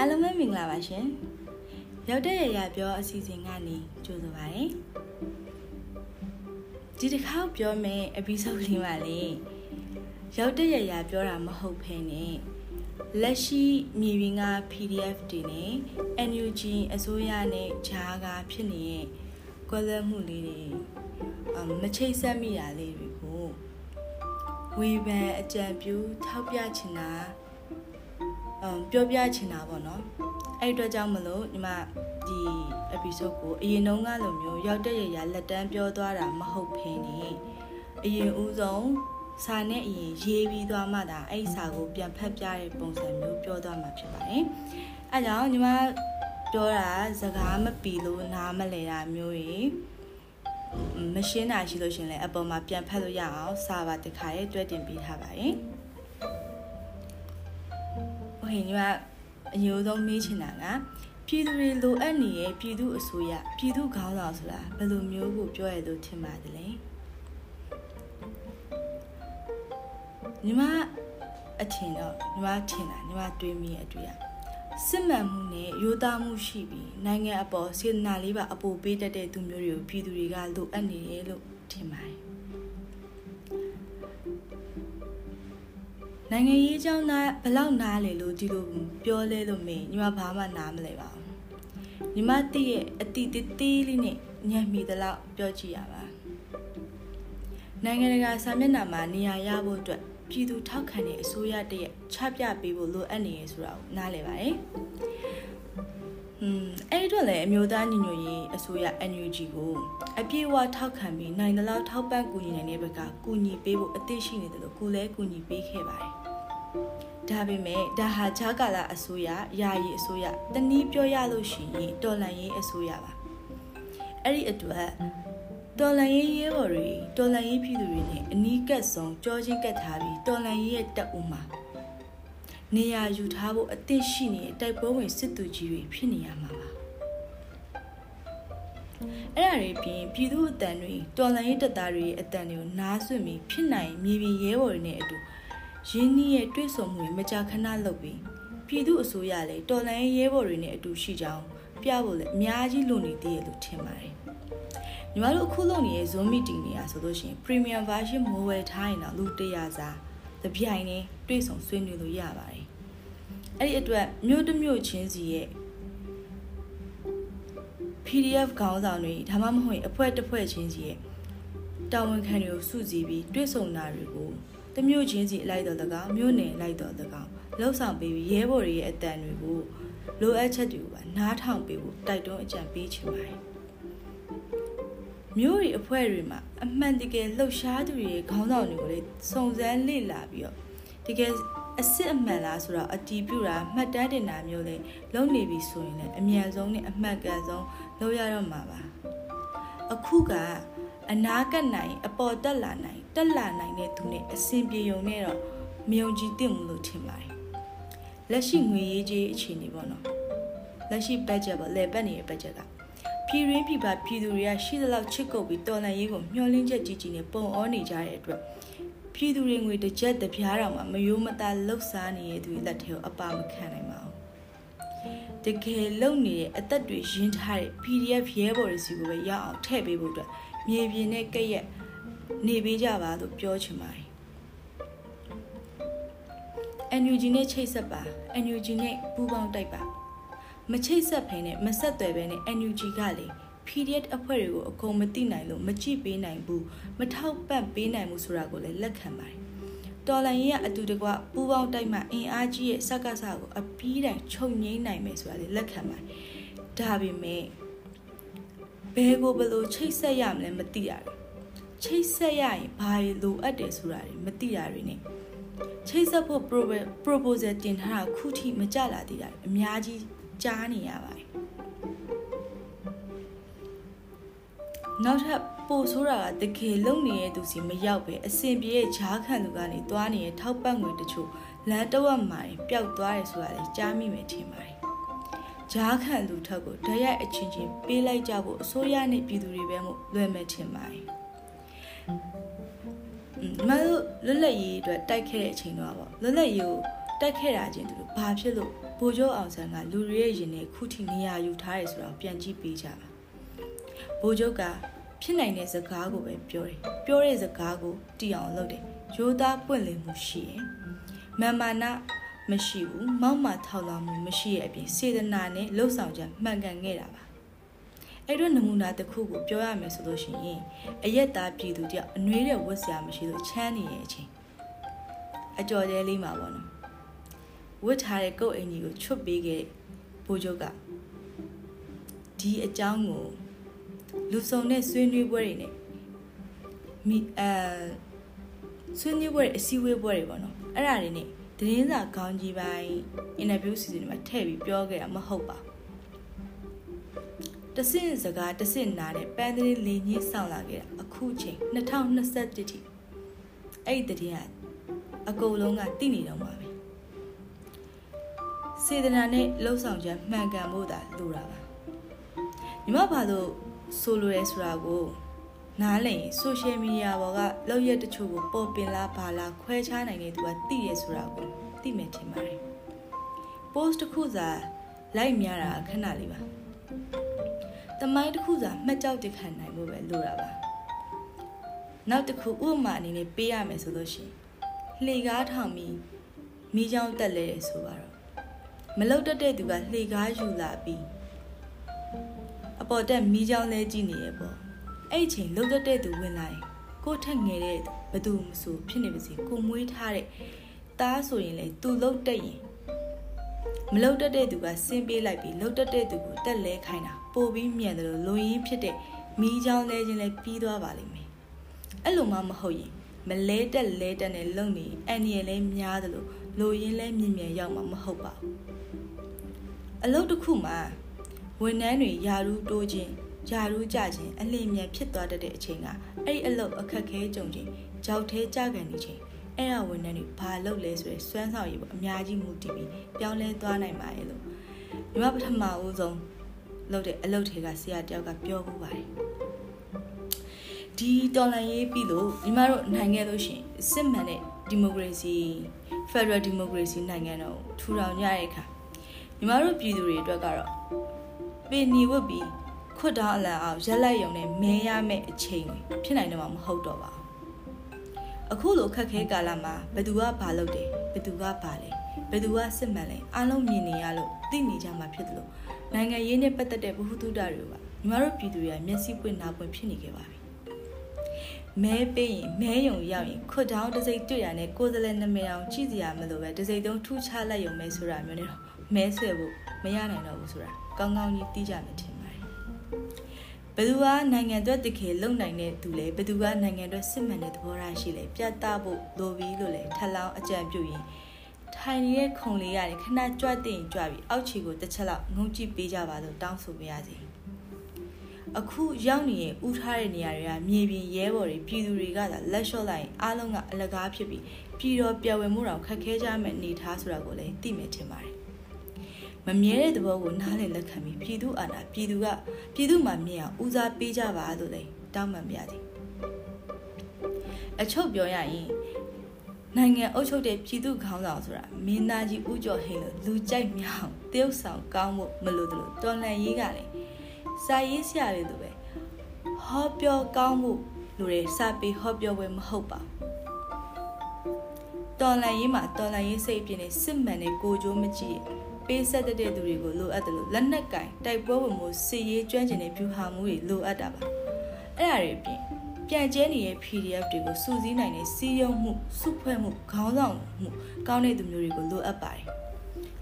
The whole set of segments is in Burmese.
အားလုံးပဲမင်္ဂလာပါရှင်ရောက်တဲ့ရရပြောအစီအစဉ်ကနေကြိုဆိုပါရစေဒီတစ်ခါပြောမယ့် episode လေးပါလေရောက်တဲ့ရရပြောတာမဟုတ်ဖ ೇನೆ လက်ရှိမြေပြင်က PDF တွေနဲ့ NUG အစိုးရနဲ့ဂျားကဖြစ်နေတဲ့ကွဲလွဲမှုလေးတွေမချိတ်ဆက်မိတာလေးတွေကိုဝေဖန်အကြံပြုထောက်ပြချင်တာအမ် ပြောပြချင်တာပေါ့နော်အဲ့အတွက်ကြောင့်မလို့ညီမဒီ episode ကိုအရင်တုန်းကလိုမျိုးရောက်တဲ့ရရလက်တန်းပြောသွားတာမဟုတ်ဖ ೇನೆ အရင်ဦးဆုံးစာနဲ့အရင်ရေးပြီးသွားမှသာအဲ့စာကိုပြန်ဖတ်ပြတဲ့ပုံစံမျိုးပြောသွားမှာဖြစ်ပါတယ်အဲကြောင့်ညီမပြောတာစကားမပီလို့နားမလဲတာမျိုးကြီးမရှင်းတာရှိလို့ရှင်လဲအပေါ်မှာပြန်ဖတ်လို့ရအောင်စာပါတခါရေးတွဲတင်ပေးထားပါတယ် ဟင်ညကအရိုးဆုံးမေးချင်တာကပြည်သူတွေလိုအပ်နေတဲ့ပြည်သူအစိုးရပြည်သူခေါင်းဆောင်ဆိုတာဘယ်လိုမျိုးကိုပြောရလို့ထင်ပါသလဲညီမအထင်တော့ညီမထင်တာညီမတွေးမိအတွေ့ရစစ်မှန်မှုနဲ့ရိုးသားမှုရှိပြီးနိုင်ငံအပေါ်စေတနာလေးပါအပိုပေးတတ်တဲ့သူမျိုးတွေကိုပြည်သူတွေကလိုအပ်နေတယ်လို့ထင်ပါတယ် နိုင်ငံရေးကြောင်းသားဘလောက်နားလေလို့ဒီလိုပြောလဲလို့မင်းညီမဘာမှနားမလဲပါဘူးညီမတည့်ရဲ့အတိတေးသေးလေးနဲ့ညံ့မိသလောက်ပြောကြည့်ရပါနိုင်ငံတကာစာမျက်နှာမှာနေရာရဖို့အတွက်ပြည်သူထောက်ခံတဲ့အစိုးရတရက်ချပြပေးဖို့လိုအပ်နေရဆိုတာကိုနားလည်ပါတယ်။ဟွန်းအဲ့ဒီတော့လည်းအမျိုးသားညီညွတ်ရေးအစိုးရ NUG ကိုအပြည့်အဝထောက်ခံပြီးနိုင်သလောက်ထောက်ပံ့ကူညီနိုင်တဲ့ဘက်ကကူညီပေးဖို့အသင့်ရှိနေတယ်လို့ကိုလည်းကူညီပေးခဲ့ပါတယ်။ ဒါပေမဲ့ဒါဟာခြားကာလအစိုးရယာယီအစိုးရတနည်းပြောရလို့ရှိရင်တော်လန်ရေးအစိုးရပါ။အဲ့ဒီအတွက်တော်လန်ရေးရဲဘော်တွေတော်လန်ရေးပြည်သူတွေနဲ့အနီးကပ်ဆုံးကြောချင်းကပ်ထားပြီးတော်လန်ရေးရဲ့တပ်ဦးမှာနေရာယူထားဖို့အသင့်ရှိနေတဲ့တိုက်ပွဲဝင်စစ်သူကြီးတွေဖြစ်နေရမှာပါအဲ့ဒါတွေပြင်ပြည်သူအတန်တွေတော်လန်ရေးတပ်သားတွေရဲ့အတန်တွေကိုနားဆွင့်ပြီးဖြစ်နိုင်မြေပြင်ရဲဘော်တွေနဲ့အတူ ရင်းနှီးရဲ့တွေ့ဆုံမှုတွေမကြာခဏလုပ်ပြီးပြည်သူအစိုးရလည်းတော်လန်ရေးရဲဘော်တွေနဲ့အတူရှိကြောင်းပြဖို့လည်းအများကြီးလိုနေသေးတယ်လို့ထင်ပါတယ်ညီမတို့အခုလုပ်နေတဲ့ Zoom meeting တွေကဆိုလို့ရှိရင် premium version မိုးဝယ်ထားရင်တော့လူ100စာတပြိုင်နဲ့တွေ့ဆုံဆွေးနွေးလို့ရပါတယ်။အဲ့ဒီအတွက်မြို့တစ်မြို့ချင်းစီရဲ့ PDF ခေါင်းဆောင်တွေဒါမှမဟုတ်အဖွဲ့တစ်ဖွဲ့ချင်းစီရဲ့တာဝန်ခံတွေကိုစုစည်းပြီးတွေ့ဆုံတာတွေကို တမျိုးချင်းစီလိုက်တော့တကောင်မြို့နယ်လိုက်တော့တကောင်လှုပ်ဆောင်ပေးပြီးရဲဘော်တွေရဲ့အတန်တွေကိုလိုအပ်ချက်တွေကိုပါနားထောင်ပေးဖို့တိုက်တွန်းအကြံပေးချင်ပါတယ်မျိုးရီအဖွဲ့တွေမှာအမှန်တကယ်လှုပ်ရှားသူတွေရဲ့ခေါင်းဆောင်တွေကိုလေစုံစမ်းလေ့လာပြီးတော့တကယ်အစ်စ်အမှန်လားဆိုတော့အတီးပြူတာမှတ်တမ်းတင်တာမျိုးလေလုပ်နေပြီဆိုရင်လည်းအမြန်ဆုံးနဲ့အမှတ်ကန်ဆုံးလုပ်ရတော့မှာပါအခုကအနာကတ်နိုင်အပေါ်တက်လာနိုင် တက်လာနိုင်တဲ့သူနဲ့အစဉ်ပြေုံနဲ့တော့မယုံကြည်သင့်ဘူးလို့ထင်ပါတယ်လက်ရှိငွေရေးကြေးအခြေအနေပေါ့နော်လက်ရှိ budget ပေါ့လေပတ်နေတဲ့ budget ကပြည်ရင်းပြည်ပပြည်သူတွေကရှိသလောက်ချစ်ကုပ်ပြီးတော်လန်ရေးကိုမျှော်လင့်ချက်ကြီးကြီးနဲ့ပုံအောနေကြတဲ့အတွက်ပြည်သူတွေငွေတစ်ချက်တပြားတောင်မှမယိုးမသားလှုပ်ရှားနေတဲ့သူတွေလက်ထဲကိုအပါမခံနိုင်ပါဘူးတကယ်လုံနေတဲ့အသက်တွေရင်းထားတဲ့ PDF ရဲဘော်တွေစီကိုပဲရအောင်ထည့်ပေးဖို့အတွက်မြေပြင်နဲ့ကက်ရက် နေပေးကြပါလို့ပြောချင်ပါတယ် NUG နဲ့ချိတ်ဆက်ပါ NUG နဲ့ပူးပေါင်းတိုက်ပါမချိတ်ဆက်ဖ ೇನೆ မဆက်သွယ်ဘဲနဲ့ NUG ကလေ PDF အဖွဲ့တွေကိုအကုန်မသိနိုင်လို့မကြည့်ပေးနိုင်ဘူးမထောက်ပံ့ပေးနိုင်ဘူးဆိုတာကိုလည်းလက်ခံပါတယ်တော်လိုင်းရင်ကအတူတကွပူပေါင်းတိုက်မှအင်အားကြီးရဲ့စက္ကစကိုအပီးတိုင်ချုပ်ငိမ့်နိုင်မယ်ဆိုတာလည်းလက်ခံပါတယ်ဒါပေမဲ့ဘယ်ကိုဘယ်လိုချိတ်ဆက်ရမလဲမသိရတယ် ချိတ်ဆက်ရရင်ဘာလိုအပ်တယ်ဆိုတာတွေမသိတာတွေနဲ့ချိတ်ဆက်ဖို့ proposal တင်ထားတာခုထိမကြလာသေးတာအများကြီးကြားနေရပါတယ်နောက်ထပ်ပိုဆိုးတာကတကယ်လုံနေတဲ့သူစီမရောက်ပဲအစင်ပြေရဲ့ဂျားခံသူကနေသွားနေတဲ့ထောက်ပံ့ငွေတချို့လမ်းတဝက်မှာပျောက်သွားတယ်ဆိုတာလေကြားမိမယ်ထင်ပါတယ်ဂျားခံသူထက်ကိုဓာတ်ရိုက်အချင်းချင်းပေးလိုက်ကြဖို့အစိုးရနဲ့ပြည်သူတွေပဲမို့လွယ်မယ်ထင်ပါတယ် မလို့လွတ်လပ်ရေးအတွက်တိုက်ခဲ့တဲ့အချိန်တော့ပေါ့လွတ်လပ်ရေးကိုတက်ခဲ့တာချင်းသူတို့ဘာဖြစ်လို့ဘိုးကျော်အောင်ဆန်းကလူတွေရဲ့ရင်ထဲခုထိနေရာယူထားရဲဆိုတော့ပြန်ကြည့်ပေးကြပါဘိုးကျော်ကဖြစ်နိုင်တဲ့စကားကိုပဲပြောတယ်ပြောတဲ့စကားကိုတီအောင်လုပ်တယ်ရိုးသားပွင့်လင်းမှုရှိတယ်မန်မာနာမရှိဘူးမောက်မာထောက်လာမှုမရှိရဲ့အပြင်စေတနာနဲ့လှုပ်ဆောင်ချက်မှန်ကန်ခဲ့တာပါ အဲ့တော့နမူနာတစ်ခုကိုပြောရမယ်ဆိုလို့ရှိရင်အယက်သားပြည်သူတယောက်အနှွေးတဲ့ဝတ်စရာမရှိလို့ချမ်းနေရဲ့အချိန်အကြော်ကျဲလေးမှာပေါ့နော်ဝတ်ထားတဲ့ကုတ်အင်ကြီးကိုချွတ်ပေးခဲ့ဘိုးချုပ်ကဒီအကြောင်းကိုလူစုံတဲ့ဆွေးနွေးပွဲတွေနဲ့မိအဲဆွေးနွေးပွဲအစည်းအဝေးပွဲတွေပေါ့နော်အဲ့ဒါတွေနဲ့သတင်းစာခေါင်းကြီးပိုင်းအင်တာဗျူးစီစဉ်တွေမှာထည့်ပြီးပြောခဲ့တာမဟုတ်ပါ တဆင့်စကားတဆင့်နာနဲ့ပန်းသတင်းလင်းကြီးဆောင်လာခဲ့တာအခုချိန်2021ထိအဲ့ဒီသတင်းကအကုန်လုံးကသိနေတော့မှာပဲစေတနာနဲ့လှုပ်ဆောင်ချက်မှန်ကန်ဖို့သာလိုတာပါညီမဘာလို့ဆိုလိုရဲဆိုတာကိုနားလည်ဆိုရှယ်မီဒီယာပေါ်ကလောက်ရက်တချို့ကိုပေါ်ပင်လားဘာလားခွဲခြားနိုင်တဲ့သူကသိရဆိုတာကိုသိမယ်ထင်ပါတယ် post တစ်ခုစာလိုက်များတာခဏလေးပါ တမိုင်းတစ်ခုစာမှတ်ကြောက်တခံနိုင်ဖို့ပဲလိုတာပါနောက်တစ်ခုဥပမာအနေနဲ့ပေးရမယ်ဆိုလို့ရှိရင်လှေကားထောင်ပြီးမိချောင်းတက်လဲဆိုပါတော့မလုတ်တက်တဲ့သူကလှေကားယူလာပြီးအပေါ်တက်မိချောင်းလဲကြည့်နေရပေါ့အဲ့အချိန်လှုပ်တဲ့သူဝင်လာရင်ကိုထက်ငယ်တဲ့ဘသူမဆိုဖြစ်နေပါစေကိုမွေးထားတဲ့သားဆိုရင်လေသူလှုပ်တက်ရင်မလှုပ်တတ်တဲ့သူကဆင်းပေးလိုက်ပြီးလှုပ်တတ်တဲ့သူကိုတက်လဲခိုင်းတာ ပိုပြီးမြန်တယ်လို့လူရင်းဖြစ်တဲ့မီးချောင်းလဲခြင်းလဲပြီးသွားပါလိမ့်မယ်အဲ့လိုမှမဟုတ်ရင်မလဲတက်လဲတက်နဲ့လုံနေအန်ရီလဲများတယ်လို့လူရင်းလဲမြင်မြန်ရောက်မှာမဟုတ်ပါဘူးအလုပ်တစ်ခုမှာဝန်ထမ်းတွေယာရူးတိုးခြင်းဂျာရူးကြခြင်းအလင်းမြန်ဖြစ်သွားတတ်တဲ့အချိန်ကအဲ့ဒီအလုပ်အခက်ခဲကြုံခြင်းကြောက်သေးကြကန်နေခြင်းအဲ့ဒါဝန်ထမ်းတွေဘာလုပ်လဲဆိုရယ်စွမ်းဆောင်ရည်ပေါ့အများကြီးမူတည်ပြီးပြောင်းလဲသွားနိုင်ပါရဲ့လို့ညီမပထမဦးဆုံး လုပ်တဲ့အလုပ်တွေကဆရာတယောက်ကပြောဖို့ပါတယ်ဒီတော်လှန်ရေးပြီးလို့ညီမတို့နိုင်ငံလို့ရှိရင်စစ်မှန်တဲ့ဒီမိုကရေစီ Federal Democracy နိုင်ငံတော်ထူထောင်ကြတဲ့အခါညီမတို့ပြည်သူတွေအတွက်ကတော့ပင်နီဝတ်ပြီးခွတ်တောင်းအလံအောင်ရက်လိုက်ရုံနဲ့မဲရမယ့်အချိန်ဖြစ်နိုင်တော့မှာမဟုတ်တော့ပါအခုလိုခက်ခဲကာလမှာဘသူကဘာလုပ်တယ်ဘသူကဘာလဲဘသူကစစ်မှန်လဲအားလုံးမြင်နေရလို့သိနေကြမှာဖြစ်တယ်လို့ နိုင်ငံရေးနဲ့ပတ်သက်တဲ့ဘ ഹു တုဒတွေကညီမတို့ပြည်သူတွေကမျက်စိပွင့်နာပွင့်ဖြစ်နေခဲ့ပါပြီမဲပေးရင်မဲယုံရောက်ရင်ခွတ်တောင်းတစိမ့်တွေ့ရတဲ့ကိုယ်စလဲနမည်အောင်ကြည့်စရာမလိုပဲတစိမ့်တုံးထူးခြားလိုက်ရုံပဲဆိုတာမျိုးနဲ့တော့မဲဆွဲဖို့မရနိုင်တော့ဘူးဆိုတာကောင်းကောင်းကြီးသိကြမယ်ထင်ပါတယ်ဘယ်သူကနိုင်ငံအတွက်တကယ်လုံနိုင်တဲ့သူလဲဘယ်သူကနိုင်ငံအတွက်စစ်မှန်တဲ့သဘောထားရှိလဲပြတ်သားဖို့လိုပြီးလို့လဲထပ်လောင်းအကြံပြုရင် ထိုင်နေတဲ့ခုံလေးရတယ်ခဏကြွတင်ကြွပြီးအောက်ခြေကိုတစ်ချက်လောက်ငုံကြည့်ပေးကြပါလို့တောင်းဆိုပါရစေအခုရောက်နေတဲ့ဥထားတဲ့နေရာတွေကမြေပြင်ရဲဘော်တွေပြည်သူတွေကသာလက်လျှော့လိုက်ရင်အားလုံးကအလကားဖြစ်ပြီးပြည်တော်ပြယ်ဝမှုတော်ခက်ခဲကြမဲ့အနေထားဆိုတာကိုလည်းသိမယ်ထင်ပါတယ်မမြဲတဲ့သဘောကိုနားလည်လက်ခံပြီးပြည်သူအာဏာပြည်သူကပြည်သူမှမြင်အောင်ဦးစားပေးကြပါလို့လည်းတောင်းပန်ပါသည်အချုပ်ပြောရရင် နိုင်ငံအုပ်ချုပ်တဲ့ပြည်သူခေါင်းဆောင်ဆိုတာမင်းသားကြီးဦးကျော်ဟင်းလို့လူကြိုက်မြောင်တယောက်ဆောင်ကောင်းမှုမလို့တယ်လို့တော်လန်ရေးကလည်းစာရေးဆရာတွေလိုပဲဟောပြောကောင်းမှုလူတွေစာပေဟောပြောပွဲမဟုတ်ပါတော်လန်ရေးမှာတော်လန်ရေးစိတ်ပြင်းနေစစ်မှန်တဲ့ကိုကြိုးမကြည့်ပေးဆက်တဲ့သူတွေကိုလိုအပ်တယ်လို့လက်နက်ကင်တိုက်ပွဲဝင်မှုစီရေးကျွမ်းကျင်တဲ့ဖြူဟာမှုတွေလိုအပ်တာပါအဲ့ဒါတွေအပြင် ပြန်ကျဲနေတဲ့ PDF တွေကိုစူးစီးနိုင်တဲ့စီးရုံမှုစုဖွဲ့မှုခေါင်းဆောင်မှုကောင်းတဲ့သူမျိုးတွေကိုလိုအပ်ပါတယ်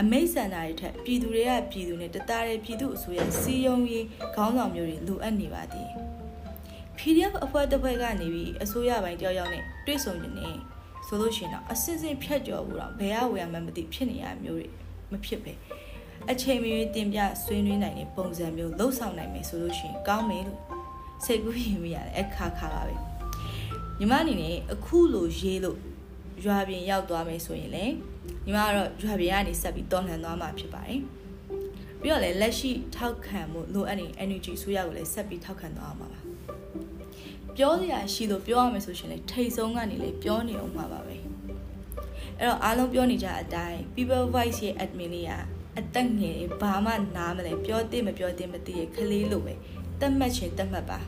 အမိတ်ဆန္ဒတွေထက်ပြည်သူတွေကပြည်သူနဲ့တသားတဲ့ပြည်သူအစိုးရစီယုံရေးခေါင်းဆောင်မျိုးတွေလိုအပ်နေပါသေးတယ်။ PDF အဖွဲ့တစ်ဖွဲ့ကနေပြီးအစိုးရပိုင်းတယောက်ယောက်နဲ့တွေ့ဆုံနေတယ်ဆိုလို့ရှိရင်တော့အစစ်စစ်ဖြတ်ကျော်ဖို့တော့ဘယ်အဝယ်မှမသိဖြစ်နေရမျိုးတွေမဖြစ်ပဲအချိန်မီတင်ပြဆွေးနွေးနိုင်တဲ့ပုံစံမျိုးလှုပ်ဆောင်နိုင်မယ်ဆိုလို့ရှိရင်ကောင်းမယ်လို့ စိတ်ကူးရင်မရတယ်အခါခါပါပဲညီမအနေနဲ့အခုလိုရေးလို့ရွာပြင်ရောက်သွားမယ်ဆိုရင်လည်းညီမကတော့ရွာပြင်ကနေဆက်ပြီးတော်လှန်သွားမှာဖြစ်ပါတယ်ပြီးတော့လည်းလက်ရှိထောက်ခံမှုလိုအပ်နေ energy ဆိုရကိုလည်းဆက်ပြီးထောက်ခံသွားမှာပါပြောစရာရှိလို့ပြောရမယ်ဆိုရှင်လေထိတ်ဆုံးကနေလေပြောနေအောင်မှာပါပဲအဲ့တော့အားလုံးပြောနေကြအတိုင်း People Voice ရဲ့ admin လေးကအသက်ငယ်ဘာမှနားမလဲပြောတဲ့မပြောတဲ့မသိရဲ့ကလေးလိုပဲ တတ်မှတ်ချင်တတ်မှတ်ပါ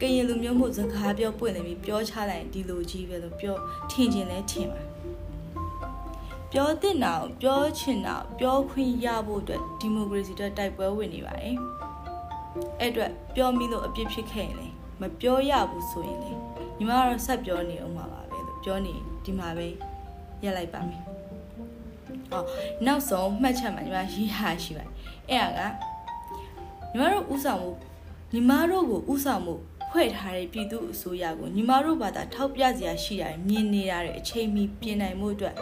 ကရင်လူမျိုးမှုစကားပြောပွင့်နေပြီးပြောချလိုက်ဒီလိုကြီးပဲလို့ပြောထင်ချင်လဲထင်ပါပြောတဲ့နာကိုပြောချင်တာပြောခွင့်ရဖို့အတွက်ဒီမိုကရေစီအတွက်တိုက်ပွဲဝင်နေပါတယ်အဲ့အတွက်ပြောမိလို့အပြစ်ဖြစ်ခဲ့ရင်လေမပြောရဘူးဆိုရင်လေညီမကတော့ဆက်ပြောနေအောင်ပါပဲလို့ပြောနေဒီမှာပဲရက်လိုက်ပါမယ်။အော်နောက်ဆုံးမှတ်ချက်မှာညီမရေးဟာရှိပါတယ်။အဲ့ဒါက ညီမတို့ဥဆောင်မှုညီမတို့ကိုဥဆောင်မှုဖွဲ့ထားတဲ့ပြည်သူအစိုးရကိုညီမတို့ဘာသာထောက်ပြစရာရှိတာမြင်နေရတဲ့အချိန်မီပြင်နိုင်မှုအတွက်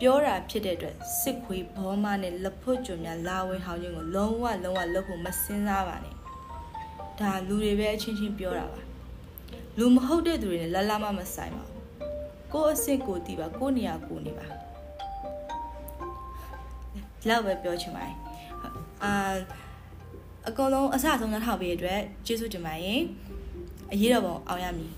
ပြောတာဖြစ်တဲ့အတွက်စစ်ခွေးဘောမနဲ့လက်ဖွတ်ကြွများလာဝင်ဟောင်းခြင်းကိုလုံးဝလုံးဝလုပ်ဖို့မစင်စားပါနဲ့ဒါလူတွေပဲအချင်းချင်းပြောတာပါလူမဟုတ်တဲ့သူတွေနဲ့လလမမဆိုင်ပါဘူးကိုယ်အစ်စ်ကိုတီးပါကိုယ်နေရာကိုနေပါလောက်ပဲပြောချင်ပါတယ်အာ အကောင်လုံးအစဆုံးနှထောက်ပေးတဲ့အတွက်ကျေးဇူးတင်ပါတယ်အရေးတော်ပုံအောင်ရမည်